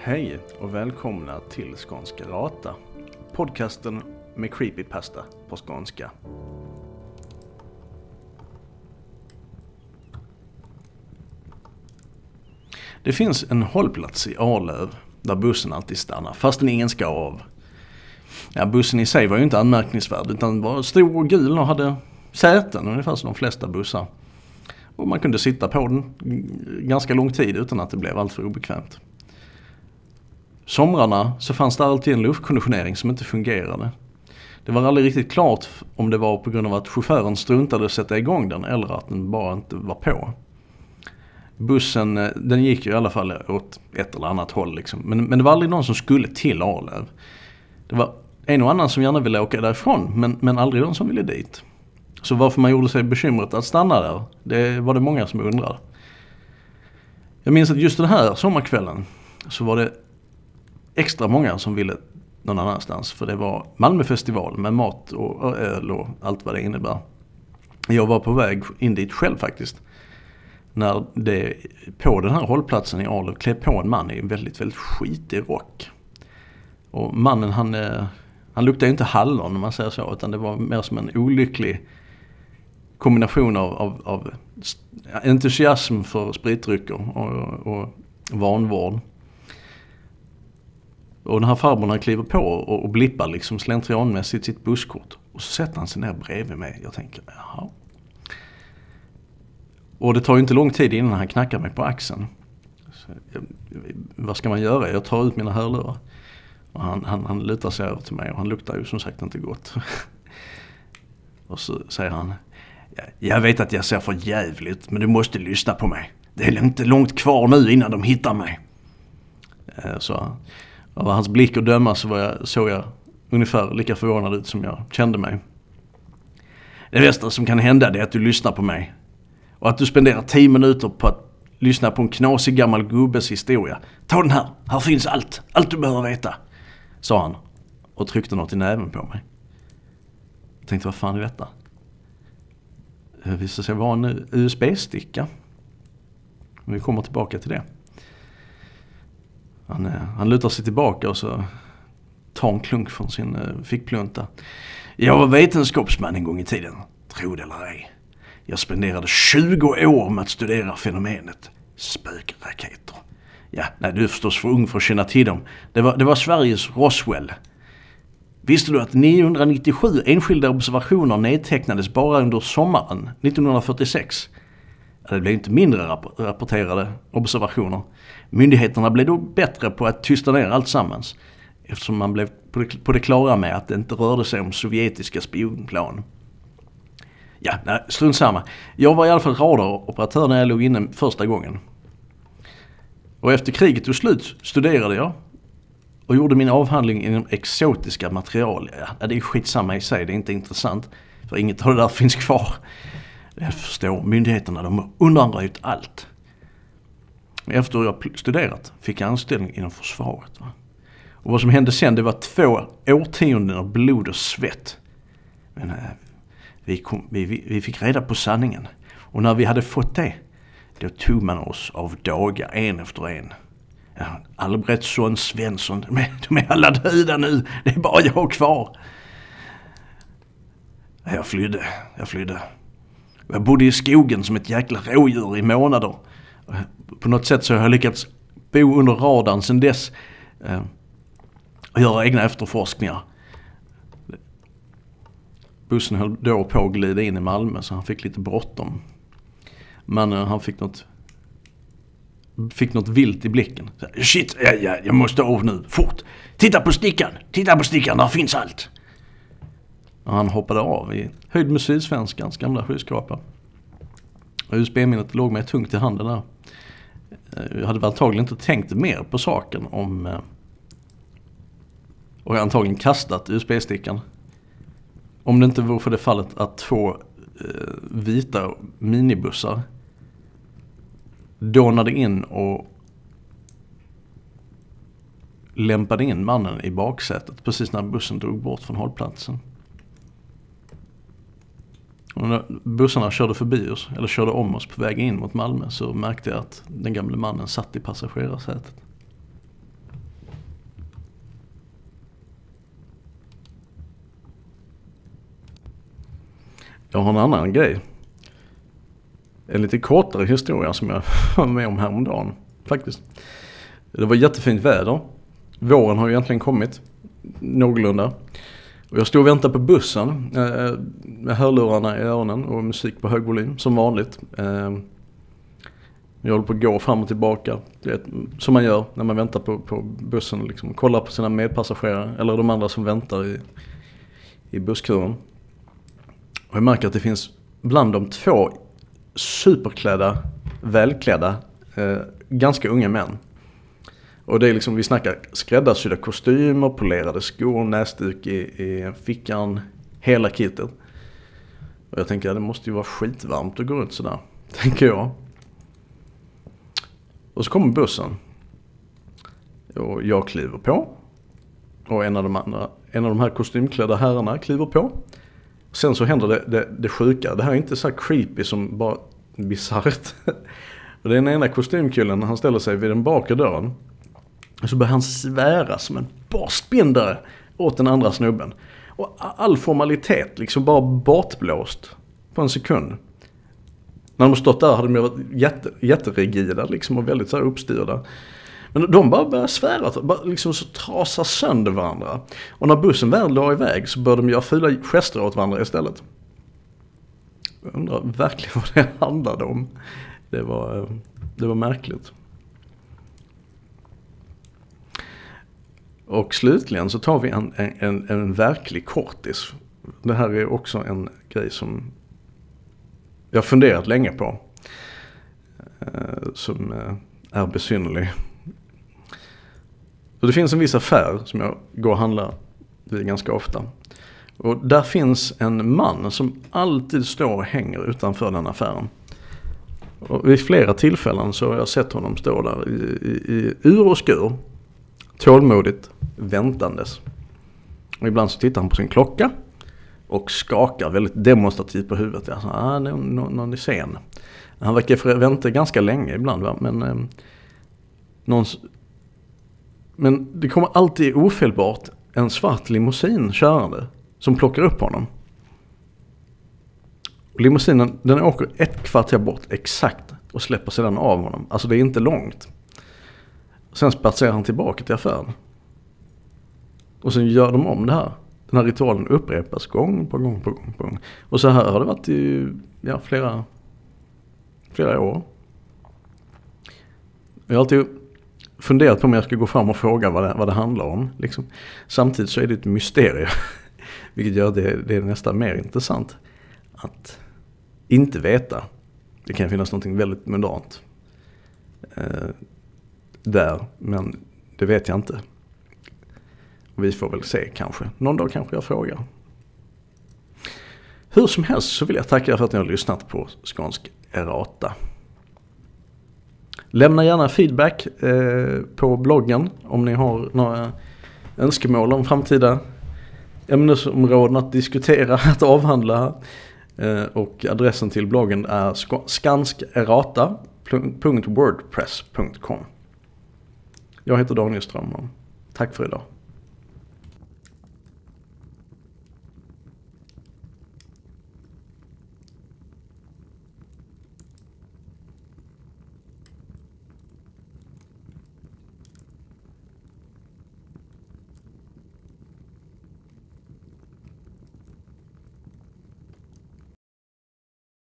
Hej och välkomna till Skånska Rata. Podcasten med creepypasta på skånska. Det finns en hållplats i Arlöv där bussen alltid stannar fastän ingen ska av. Ja, bussen i sig var ju inte anmärkningsvärd utan var stor och gul och hade säten ungefär som de flesta bussar. Och man kunde sitta på den ganska lång tid utan att det blev alltför obekvämt. Somrarna så fanns det alltid en luftkonditionering som inte fungerade. Det var aldrig riktigt klart om det var på grund av att chauffören struntade att sätta igång den eller att den bara inte var på. Bussen eh, den gick ju i alla fall åt ett eller annat håll liksom. Men, men det var aldrig någon som skulle till Arlöv. Det var en och annan som gärna ville åka därifrån men, men aldrig någon som ville dit. Så varför man gjorde sig bekymret att stanna där, det var det många som undrade. Jag minns att just den här sommarkvällen så var det extra många som ville någon annanstans. För det var Malmöfestival med mat och öl och allt vad det innebär. Jag var på väg in dit själv faktiskt. När det på den här hållplatsen i Arlöv klev på en man i en väldigt, väldigt skitig rock. Och mannen han, eh, han luktade inte hallon om man säger så. Utan det var mer som en olycklig kombination av, av, av entusiasm för spritdrycker och, och vanvård. Och den här farbrorn han kliver på och, och blippar liksom slentrianmässigt sitt busskort. Och så sätter han sig ner bredvid mig. Jag tänker, jaha. Och det tar ju inte lång tid innan han knackar mig på axeln. Så, vad ska man göra? Jag tar ut mina hörlurar. Och han, han, han lutar sig över till mig och han luktar ju som sagt inte gott. och så säger han, jag vet att jag ser för jävligt men du måste lyssna på mig. Det är inte långt kvar nu innan de hittar mig. Eh, så av hans blick att döma så var jag, såg jag ungefär lika förvånad ut som jag kände mig. Det bästa som kan hända är att du lyssnar på mig. Och att du spenderar tio minuter på att lyssna på en knasig gammal gubbes historia. Ta den här, här finns allt, allt du behöver veta. Sa han och tryckte något i näven på mig. Jag tänkte vad fan är detta? Eh, det visade sig vara en USB-sticka. Vi kommer tillbaka till det. Han, eh, han lutar sig tillbaka och så tar en klunk från sin eh, fickplunta. Jag var vetenskapsman en gång i tiden, tro det eller ej. Jag spenderade 20 år med att studera fenomenet spökraketer. Ja, nej du är förstås för ung för att känna till dem. Det var, det var Sveriges Roswell. Visste du att 997 enskilda observationer nedtecknades bara under sommaren 1946? Eh, det blev inte mindre rapporterade observationer. Myndigheterna blev då bättre på att tysta ner allt sammans. Eftersom man blev på det klara med att det inte rörde sig om sovjetiska spionplan. Ja, nej, strunt samma. Jag var i alla fall radaroperatör när jag låg inne första gången. Och efter kriget tog slut studerade jag och gjorde min avhandling inom exotiska material. Ja, det är skitsamma i sig, det är inte intressant. För inget av det där finns kvar. Jag förstår, myndigheterna de har undanröjt allt. Efter jag studerat fick jag anställning inom försvaret. Va? Och vad som hände sen det var två årtionden av blod och svett. Men eh, vi, kom, vi, vi fick reda på sanningen. Och när vi hade fått det, då tog man oss av dagar en efter en. Ja, Albrektsson, Svensson, de är, de är alla döda nu. Det är bara jag kvar. Jag flydde, jag flydde. Jag bodde i skogen som ett jäkla rådjur i månader. På något sätt så har jag lyckats bo under radarn sedan dess. Eh, och göra egna efterforskningar. Bussen höll då på att glida in i Malmö så han fick lite bråttom. Men eh, han fick något Fick något vilt i blicken. Shit, jag, jag, jag måste av nu, fort! Titta på stickan! Titta på stickan, där finns allt! Han hoppade av i höjd med Sydsvenskans gamla skyskrapa. USB-minnet låg mig tungt i handen där. Eh, jag hade väl antagligen inte tänkt mer på saken om... Eh, och antagligen kastat USB-stickan. Om det inte vore för det fallet att två eh, vita minibussar dånade in och lämpade in mannen i baksätet precis när bussen drog bort från hållplatsen. Och när bussarna körde förbi oss, eller körde om oss på väg in mot Malmö så märkte jag att den gamle mannen satt i passagerarsätet. Jag har en annan grej. En lite kortare historia som jag var med om häromdagen faktiskt. Det var jättefint väder. Våren har ju egentligen kommit någorlunda. Och jag stod och väntade på bussen eh, med hörlurarna i öronen och musik på hög volym som vanligt. Eh, jag håller på att gå fram och tillbaka. Vet, som man gör när man väntar på, på bussen. Liksom, kollar på sina medpassagerare eller de andra som väntar i, i busskuren. Och jag märker att det finns bland de två superklädda, välklädda, eh, ganska unga män. Och det är liksom, vi snackar skräddarsydda kostymer, polerade skor, näsduk i, i fickan, hela kittet. Och jag tänker, ja, det måste ju vara skitvarmt att gå runt sådär, tänker jag. Och så kommer bussen. Och jag kliver på. Och en av de andra, en av de här kostymklädda herrarna kliver på. Sen så händer det, det, det sjuka. Det här är inte så creepy som bara bisarrt. Den ena kostymkillen, han ställer sig vid den bakre dörren. Och så börjar han svära som en borstbindare åt den andra snubben. Och all formalitet liksom bara bortblåst på en sekund. När de stått där hade de varit jätte, jätterigida liksom och väldigt så här uppstyrda. Men de bara började svära, bara liksom så trasa sönder varandra. Och när bussen väl la iväg så började de göra fula gester åt varandra istället. Jag undrar verkligen vad det handlade om. Det var, eh, det var märkligt. Och slutligen så tar vi en, en, en verklig kortis. Det här är också en grej som jag har funderat länge på. Eh, som eh, är besynnerlig. Så det finns en viss affär som jag går och handlar vid ganska ofta. Och där finns en man som alltid står och hänger utanför den affären. Och vid flera tillfällen så har jag sett honom stå där i, i, i ur och skur. Tålmodigt väntandes. Och ibland så tittar han på sin klocka. Och skakar väldigt demonstrativt på huvudet. Jag sa, ah, någon, någon är sen. Han verkar vänta ganska länge ibland va. Men, eh, någon, men det kommer alltid ofelbart en svart limousin körande. Som plockar upp honom. Limousinen den åker ett kvarter bort exakt och släpper sedan av honom. Alltså det är inte långt. Sen spatserar han tillbaka till affären. Och sen gör de om det här. Den här ritualen upprepas gång på gång på gång på gång. Och så här har det varit i ja, flera, flera år. Jag har alltid funderat på om jag ska gå fram och fråga vad det, vad det handlar om. Liksom. Samtidigt så är det ett mysterium. Vilket gör det, det är nästan mer intressant. Att inte veta. Det kan finnas något väldigt mundant. Eh, där, men det vet jag inte. Vi får väl se kanske. Någon dag kanske jag frågar. Hur som helst så vill jag tacka er för att ni har lyssnat på Skånsk Errata. Lämna gärna feedback eh, på bloggen om ni har några önskemål om framtida ämnesområden att diskutera, att avhandla. Eh, och adressen till bloggen är skanskerata.wordpress.com jag heter Daniel Strömman. Tack för idag.